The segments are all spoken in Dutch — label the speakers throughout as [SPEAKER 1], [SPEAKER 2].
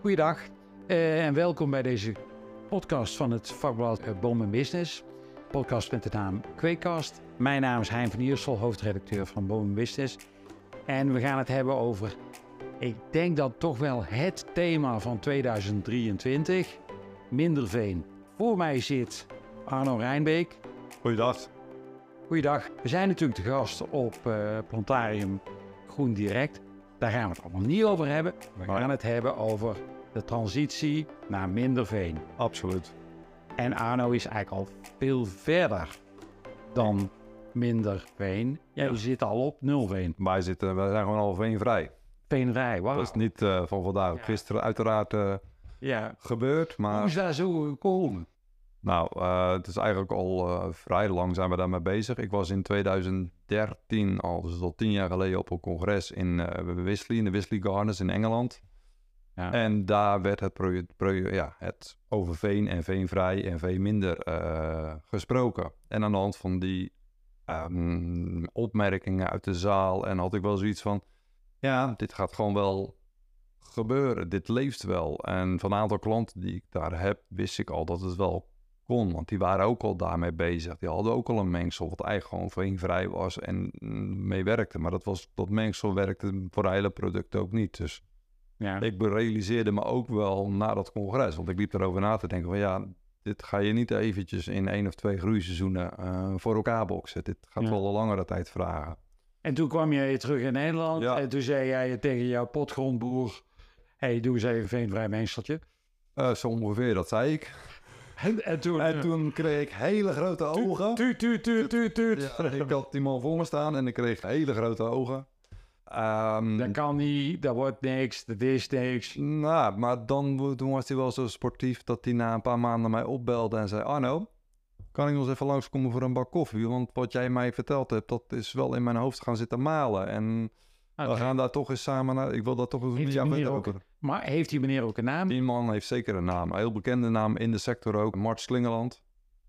[SPEAKER 1] Goeiedag eh, en welkom bij deze podcast van het vakblad eh, Boom Business. Podcast met de naam Kweekcast. Mijn naam is Hein van Iersel, hoofdredacteur van Boom Business. En we gaan het hebben over, ik denk dat toch wel het thema van 2023, minder veen. Voor mij zit Arno Rijnbeek.
[SPEAKER 2] Goeiedag.
[SPEAKER 1] Goeiedag. We zijn natuurlijk de gast op eh, Plantarium Groen Direct. Daar gaan we het allemaal niet over hebben. We
[SPEAKER 2] Maar-
[SPEAKER 1] gaan het hebben over de transitie naar minder veen.
[SPEAKER 2] Absoluut.
[SPEAKER 1] En Arno is eigenlijk al veel verder dan minder veen. Jij
[SPEAKER 2] Ja.
[SPEAKER 1] zit al op nul veen.
[SPEAKER 2] Wij, zitten, wij zijn gewoon al veenvrij.
[SPEAKER 1] Veenrij, wauw.
[SPEAKER 2] Dat is niet eh, van vandaag.
[SPEAKER 1] Ja.
[SPEAKER 2] Gisteren uiteraard eh,
[SPEAKER 1] Ja.
[SPEAKER 2] gebeurd.
[SPEAKER 1] Hoe
[SPEAKER 2] Maar
[SPEAKER 1] is daar zo gekomen?
[SPEAKER 2] Nou, eh, het is eigenlijk al eh, vrij lang zijn we daarmee bezig. Ik was in 2013, al, dus al tien jaar geleden, op een congres in eh Wisley, in de Wisley Gardens in Engeland.
[SPEAKER 1] Ja.
[SPEAKER 2] En daar werd het, project, proje- ja, het over veen en veenvrij en veenminder eh gesproken. En aan de hand van die ehm, opmerkingen uit de zaal en had ik wel zoiets van... Ja, dit gaat gewoon wel gebeuren. Dit leeft wel. En van een aantal klanten die ik daar heb, wist ik al dat het wel kon. Want die waren ook al daarmee bezig. Die hadden ook al een mengsel wat eigenlijk gewoon veenvrij was en mm, mee werkte. Maar dat, was, dat mengsel werkte voor de hele product ook niet. Dus
[SPEAKER 1] Ja.
[SPEAKER 2] ik realiseerde me ook wel na dat congres, want ik liep erover na te denken van ja, dit ga je niet eventjes in één of twee groeiseizoenen eh, voor elkaar boksen. Dit gaat
[SPEAKER 1] Ja.
[SPEAKER 2] wel een langere tijd vragen.
[SPEAKER 1] En toen kwam je terug in Nederland
[SPEAKER 2] Ja.
[SPEAKER 1] en toen zei jij tegen jouw potgrondboer... hey, doe eens even een veenvrij mengseltje.
[SPEAKER 2] Eh, zo ongeveer, dat zei ik.
[SPEAKER 1] En, en toen...
[SPEAKER 2] En toen kreeg ik hele grote ogen.
[SPEAKER 1] Tuut, tuut, tuut, tuut, tuut.
[SPEAKER 2] Ja, ik had die man voor me staan en ik kreeg hele grote ogen. Ehm,
[SPEAKER 1] Dat kan niet, dat wordt niks, dat is niks.
[SPEAKER 2] Nou, maar dan toen was hij wel zo sportief dat hij na een paar maanden mij opbelde en zei: Arno, kan ik nog eens even langskomen voor een bak koffie? Want wat jij mij verteld hebt, dat is wel in mijn hoofd gaan zitten malen. En we gaan daar toch eens samen naar. Ik wil daar toch eens verder
[SPEAKER 1] ook-
[SPEAKER 2] over.
[SPEAKER 1] Maar heeft die meneer ook een naam?
[SPEAKER 2] Die man heeft zeker een naam. Een heel bekende naam in de sector ook. Mart Slingeland.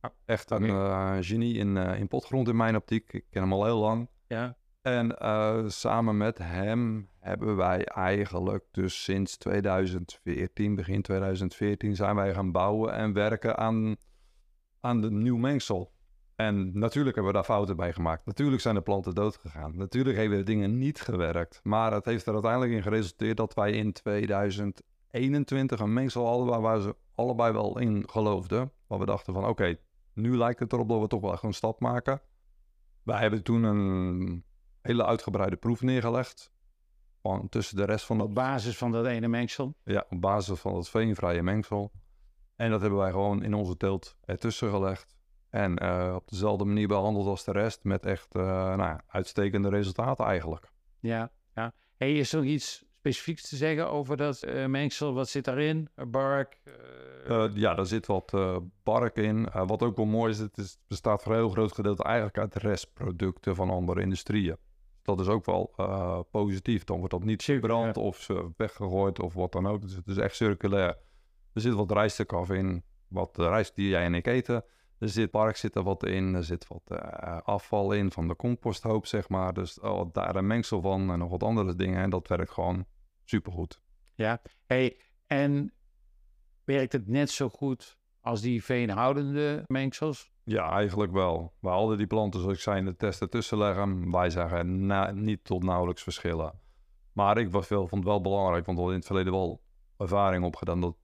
[SPEAKER 1] Ah,
[SPEAKER 2] Echt een eh, genie in, eh, in potgrond in mijn optiek. Ik ken hem al heel lang.
[SPEAKER 1] Ja.
[SPEAKER 2] En eh, samen met hem hebben wij eigenlijk dus sinds 2014, begin 2014, zijn wij gaan bouwen en werken aan, aan de nieuw mengsel. En natuurlijk hebben we daar fouten bij gemaakt. Natuurlijk zijn de planten dood gegaan. Natuurlijk hebben de dingen niet gewerkt. Maar het heeft er uiteindelijk in geresulteerd dat wij in 2021 een mengsel hadden waar ze allebei wel in geloofden. Waar we dachten van oké, nu lijkt het erop dat we toch wel echt een stap maken. Wij hebben toen een hele uitgebreide proef neergelegd. Van tussen de rest van
[SPEAKER 1] Op
[SPEAKER 2] dat,
[SPEAKER 1] basis van dat ene mengsel.
[SPEAKER 2] ja, op basis van het veenvrije mengsel. En dat hebben wij gewoon in onze teelt ertussen gelegd. En eh, op dezelfde manier behandeld als de rest. Met echt eh, nou, uitstekende resultaten eigenlijk.
[SPEAKER 1] Ja, ja. Hey, is er nog iets specifieks te zeggen over dat eh, mengsel? Wat zit daarin? Bark?
[SPEAKER 2] ja, daar zit wat bark in. Wat ook wel mooi is, het is, bestaat voor een heel groot gedeelte eigenlijk uit restproducten van andere industrieën. Dat is ook wel positief. Dan wordt dat niet verbrand of weggegooid of wat dan ook. Dus het is echt circulair. Er zit wat rijstekaf in, wat de rijst die jij en ik eten. Er zit bark zit er wat in, er zit wat eh, afval in van de composthoop, zeg maar. Dus oh, daar een mengsel van en nog wat andere dingen. En dat werkt gewoon supergoed.
[SPEAKER 1] ja. Hey, en werkt het net zo goed als die veenhoudende mengsels?
[SPEAKER 2] Ja, eigenlijk wel. We hadden die planten, zoals ik zei, in de testen tussen leggen. Wij zagen na- niet tot nauwelijks verschillen. Maar ik was wel, vond het wel belangrijk, want we hadden in het verleden wel ervaring opgedaan dat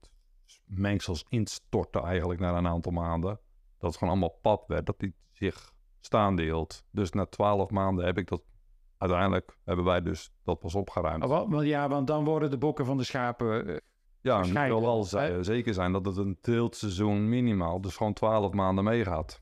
[SPEAKER 2] mengsels instortten eigenlijk na een aantal maanden. Dat het gewoon allemaal pap werd, dat die zich staande hield. Dus na twaalf maanden heb ik dat, uiteindelijk hebben wij dus dat pas opgeruimd.
[SPEAKER 1] Oh, ja, want dan worden de bokken van de schapen... eh,
[SPEAKER 2] Ja, ik wil ze- zeker zijn dat het een teeltseizoen minimaal, dus gewoon 12 maanden meegaat.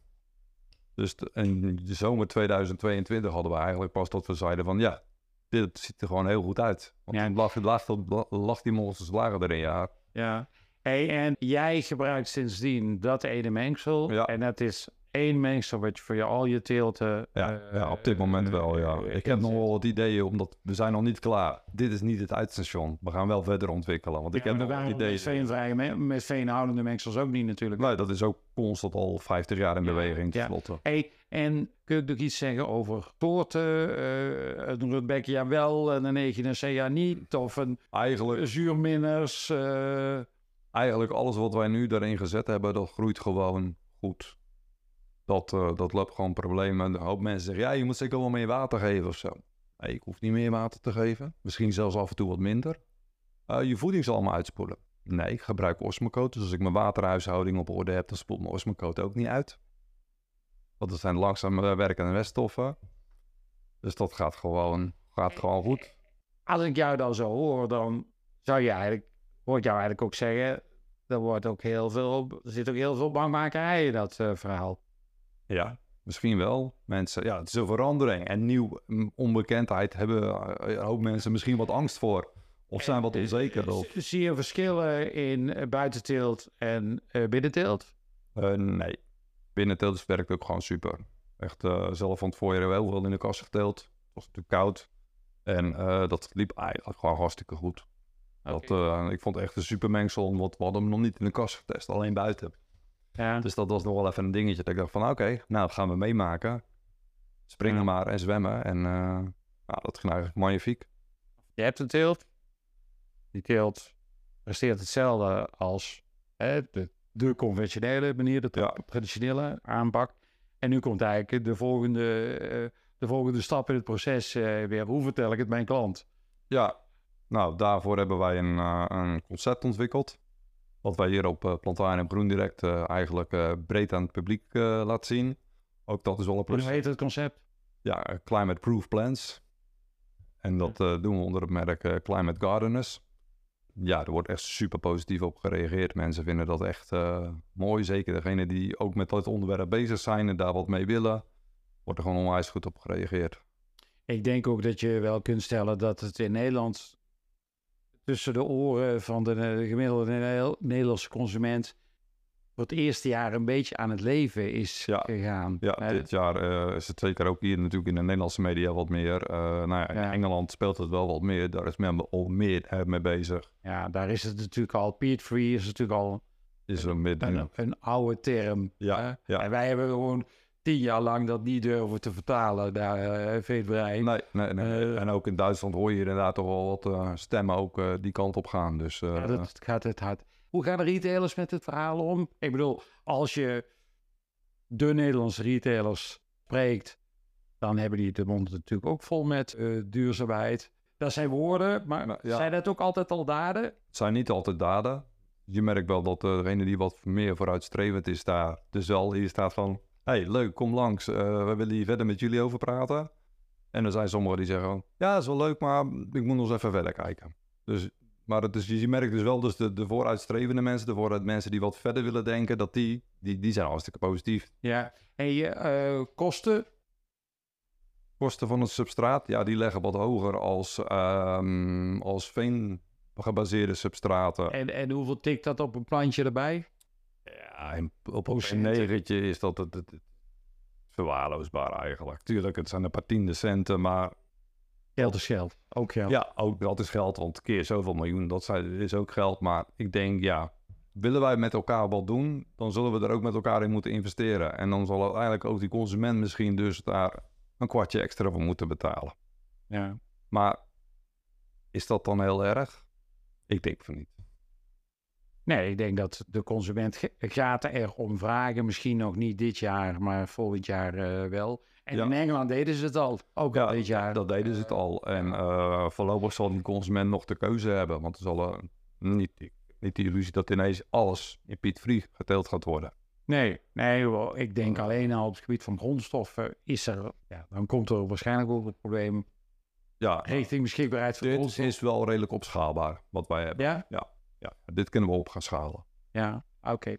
[SPEAKER 2] Dus in de zomer 2022 hadden we eigenlijk pas dat we zeiden van ja, dit ziet er gewoon heel goed uit. Want
[SPEAKER 1] Ja.
[SPEAKER 2] ja. lag, lag, lag, lag die monsters lagen erin, ja.
[SPEAKER 1] ja. Hey, en jij gebruikt sindsdien dat ene mengsel.
[SPEAKER 2] Ja.
[SPEAKER 1] En dat is één mengsel wat je voor je, al je teelten...
[SPEAKER 2] Ja,
[SPEAKER 1] eh,
[SPEAKER 2] ja, op dit moment wel, ja.
[SPEAKER 1] eh,
[SPEAKER 2] Ik heb nog wel wat ideeën, omdat we zijn nog niet klaar. Dit is niet het uitstation. We gaan wel verder ontwikkelen, want ik
[SPEAKER 1] Ja,
[SPEAKER 2] heb nog wat ideeën.
[SPEAKER 1] met veenvrije me- met veenhoudende mengsels ook niet natuurlijk.
[SPEAKER 2] Nee, dat is ook constant al 50 jaar in
[SPEAKER 1] Ja,
[SPEAKER 2] beweging,
[SPEAKER 1] ja.
[SPEAKER 2] tenslotte.
[SPEAKER 1] Hey, en kun je nog iets zeggen over soorten? eh een Rudbeckia wel en een Echinacea niet? Of een
[SPEAKER 2] Eigenlijk,
[SPEAKER 1] zuurminners? eh,
[SPEAKER 2] eigenlijk alles wat wij nu daarin gezet hebben, dat groeit gewoon goed. Dat, eh, dat loopt gewoon problemen. Een hoop mensen zeggen, ja, je moet zeker wel meer water geven of zo. Nee, ik hoef niet meer water te geven. Misschien zelfs af en toe wat minder. Eh, je voeding zal allemaal uitspoelen. Nee, ik gebruik osmocote. Dus als ik mijn waterhuishouding op orde heb, dan spoelt mijn osmocote ook niet uit. Want dat zijn langzaam eh, werkende weststoffen. Dus dat gaat gewoon, gaat gewoon goed.
[SPEAKER 1] als ik jou dan zo hoor, dan zou je eigenlijk, hoor ik jou eigenlijk ook zeggen, er wordt ook heel veel, er zit ook heel veel bangmakerij in dat eh, verhaal.
[SPEAKER 2] Ja, misschien wel. Mensen, ja, het is een verandering. En nieuw, onbekendheid hebben eh, een hoop mensen misschien wat angst voor. Of zijn wat onzeker. Of,
[SPEAKER 1] Z- Zie je verschillen in eh, buitenteelt en eh, binnenteelt?
[SPEAKER 2] Eh, nee, binnenteelt werkt ook gewoon super. Echt eh, zelf van het voorjaar heel veel in de kast geteeld. Het was natuurlijk koud. En eh, dat liep eigenlijk gewoon hartstikke goed. Dat, eh, ik vond het echt een super mengsel, want we hadden hem nog niet in de kast getest, alleen buiten.
[SPEAKER 1] ja.
[SPEAKER 2] Dus dat was nog wel even een dingetje. Dat ik dacht van oké, nou gaan we meemaken. Springen
[SPEAKER 1] Ja.
[SPEAKER 2] maar en zwemmen. En eh, nou, dat ging eigenlijk magnifiek.
[SPEAKER 1] Je hebt een teelt. Die teelt presteert hetzelfde als hè, de, de conventionele manier, de
[SPEAKER 2] Ja.
[SPEAKER 1] traditionele aanpak. En nu komt eigenlijk de volgende, eh, de volgende stap in het proces weer. Hoe vertel ik het mijn klant?
[SPEAKER 2] Ja, nou daarvoor hebben wij een, eh, een concept ontwikkeld. Wat wij hier op uh, Plantarium Groen Direct eh, eigenlijk eh, breed aan het publiek eh laten zien. Ook dat is wel een
[SPEAKER 1] Hoe
[SPEAKER 2] proces.
[SPEAKER 1] heet het concept?
[SPEAKER 2] Ja, eh, Climate Proof Plans. En dat eh, doen we onder het merk eh, Climate Gardeners. Ja, er wordt echt super positief op gereageerd. Mensen vinden dat echt eh, mooi. Zeker degenen die ook met dat onderwerp bezig zijn en daar wat mee willen. Wordt er gewoon onwijs goed op gereageerd.
[SPEAKER 1] Ik denk ook dat je wel kunt stellen dat het in Nederland tussen de oren van de eh, gemiddelde Ne- Nederlandse consument voor het eerste jaar een beetje aan het leven is
[SPEAKER 2] Ja.
[SPEAKER 1] gegaan.
[SPEAKER 2] Ja,
[SPEAKER 1] Hè,
[SPEAKER 2] dit jaar eh, is het zeker ook hier natuurlijk in de Nederlandse media wat meer. Eh, nou ja, in
[SPEAKER 1] Ja.
[SPEAKER 2] Engeland speelt het wel wat meer. Daar is men al meer mee bezig.
[SPEAKER 1] ja, daar is het natuurlijk al, peat-free is natuurlijk al
[SPEAKER 2] Is er midden.
[SPEAKER 1] een, een oude term.
[SPEAKER 2] Ja,
[SPEAKER 1] hè.
[SPEAKER 2] ja.
[SPEAKER 1] En wij hebben gewoon tien jaar lang dat niet durven te vertalen naar uh, veeterij.
[SPEAKER 2] Nee, nee, nee.
[SPEAKER 1] Eh,
[SPEAKER 2] en ook in Duitsland hoor je inderdaad toch wel wat eh, stemmen ook eh, die kant op gaan. Dus eh,
[SPEAKER 1] Ja, dat gaat het hard. Hoe gaan de retailers met het verhaal om? Ik bedoel, als je de Nederlandse retailers spreekt, dan hebben die de mond natuurlijk ook vol met eh, duurzaamheid. Dat zijn woorden, maar
[SPEAKER 2] Nou, ja.
[SPEAKER 1] zijn dat ook altijd al daden?
[SPEAKER 2] het zijn niet altijd daden. Je merkt wel dat eh, degene die wat meer vooruitstrevend is daar, dus wel hier staat van... hey, leuk, kom langs. eh, we willen hier verder met jullie over praten. En er zijn sommigen die zeggen. Ja, dat is wel leuk, maar ik moet nog eens even verder kijken. Dus, maar het is, je merkt dus wel, dus de, de vooruitstrevende mensen, de vooruit mensen die wat verder willen denken, dat die, die, die zijn hartstikke positief.
[SPEAKER 1] Ja. En je eh, kosten?
[SPEAKER 2] Kosten van het substraat, ja, die leggen wat hoger als, ehm als veengebaseerde substraten.
[SPEAKER 1] En, en hoeveel tikt dat op een plantje erbij?
[SPEAKER 2] Ja, en op een negentje is dat het, het, het verwaarloosbaar eigenlijk. Tuurlijk, het zijn een paar tiende centen, maar
[SPEAKER 1] Geld is geld. Ook geld.
[SPEAKER 2] ja, ook dat is geld, want keer zoveel miljoen, dat zijn- is ook geld. Maar ik denk, ja, willen wij met elkaar wat doen, dan zullen we er ook met elkaar in moeten investeren. En dan zal uiteindelijk ook die consument misschien dus daar een kwartje extra voor moeten betalen.
[SPEAKER 1] Ja.
[SPEAKER 2] Maar is dat dan heel erg? Ik denk van niet.
[SPEAKER 1] Nee, ik denk dat de consument gaat er om vragen. Misschien nog niet dit jaar, maar volgend jaar eh, wel. En
[SPEAKER 2] Ja.
[SPEAKER 1] in Engeland deden ze het al. Ook al dit jaar.
[SPEAKER 2] dat deden ze het al. En eh, voorlopig zal die consument nog de keuze hebben. Want er zal eh, niet, niet de illusie dat ineens alles in Piet Vrie geteeld gaat worden.
[SPEAKER 1] Nee, nee, ik denk alleen al op het gebied van grondstoffen is er... Ja, dan komt er waarschijnlijk ook het probleem
[SPEAKER 2] Ja,
[SPEAKER 1] richting beschikbaarheid van
[SPEAKER 2] dit
[SPEAKER 1] grondstoffen.
[SPEAKER 2] is wel redelijk opschaalbaar wat wij hebben.
[SPEAKER 1] Ja?
[SPEAKER 2] Ja, dit kunnen we op gaan schalen.
[SPEAKER 1] Ja, oké.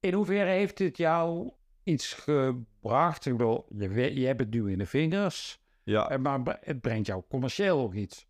[SPEAKER 1] In hoeverre heeft dit jou iets gebracht? Ik bedoel, je, je hebt het nu in de vingers,
[SPEAKER 2] Ja,
[SPEAKER 1] eh, maar het brengt jou commercieel ook iets.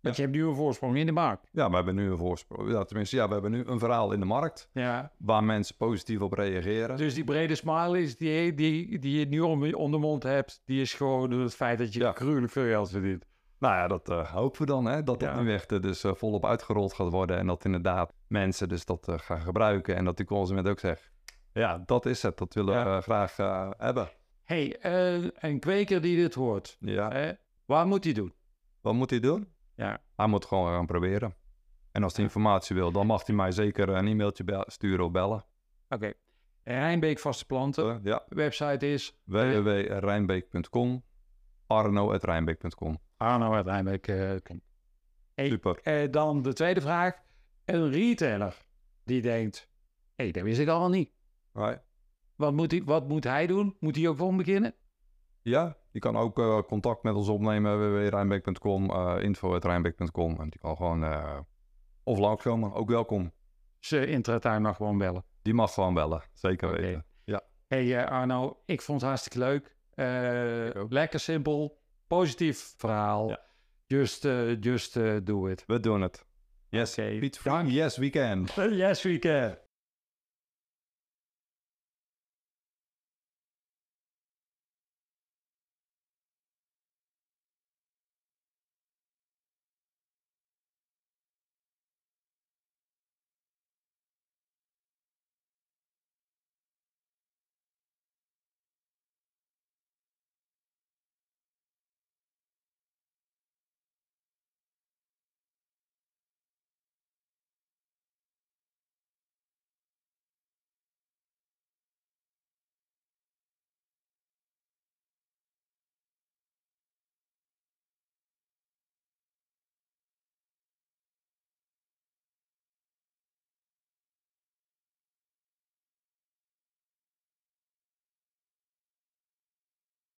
[SPEAKER 1] Want je hebt nu een voorsprong in de markt.
[SPEAKER 2] Ja, we hebben nu een voorsprong. Ja, tenminste, ja, we hebben nu een verhaal in de markt
[SPEAKER 1] Ja.
[SPEAKER 2] waar mensen positief op reageren.
[SPEAKER 1] Dus die brede smile is die, die, die je nu om, om de mond hebt, die is gewoon het feit dat je
[SPEAKER 2] Ja.
[SPEAKER 1] gruwelijk veel geld verdient.
[SPEAKER 2] Nou ja, dat eh, hopen we dan, hè, dat dat
[SPEAKER 1] Ja.
[SPEAKER 2] nu echt eh, dus eh, volop uitgerold gaat worden en dat inderdaad mensen dus dat gaan gebruiken en dat die consument ook zegt, ja, dat is het, dat willen
[SPEAKER 1] Ja.
[SPEAKER 2] we graag hebben.
[SPEAKER 1] hey, een kweker die dit hoort,
[SPEAKER 2] Ja,
[SPEAKER 1] hè, wat moet hij doen?
[SPEAKER 2] wat moet hij doen?
[SPEAKER 1] Ja.
[SPEAKER 2] Hij moet gewoon gaan proberen. En als hij informatie wil, dan mag hij mij zeker een e-mailtje sturen of bellen.
[SPEAKER 1] Oké. Rijnbeek Vaste Planten,
[SPEAKER 2] ja,
[SPEAKER 1] website is
[SPEAKER 2] www.rijnbeek.com, arno.rijnbeek.com.
[SPEAKER 1] Arno uit Rijnbeek. eh, kom. Hey,
[SPEAKER 2] Super.
[SPEAKER 1] eh, dan de tweede vraag. Een retailer die denkt, hé, hey, dat wist ik al niet.
[SPEAKER 2] Right.
[SPEAKER 1] Wat moet, hij, wat moet hij doen? Moet hij ook gewoon beginnen?
[SPEAKER 2] Ja, je kan ook eh, contact met ons opnemen, www.rijnbeek.com, eh info.rijnbeek.com. En die kan gewoon, eh, of langskomen, ook welkom.
[SPEAKER 1] Ze intratuin mag gewoon bellen.
[SPEAKER 2] Die mag gewoon bellen, zeker weten. Ja,
[SPEAKER 1] hey, Arno, ik vond het hartstikke leuk. Lekker simpel, positief verhaal.
[SPEAKER 2] Ja.
[SPEAKER 1] Just, eh, just eh, do it.
[SPEAKER 2] we doen het. Yes,
[SPEAKER 1] Oké,
[SPEAKER 2] Piet Free,
[SPEAKER 1] dank.
[SPEAKER 2] yes we can.
[SPEAKER 1] Yes, we can.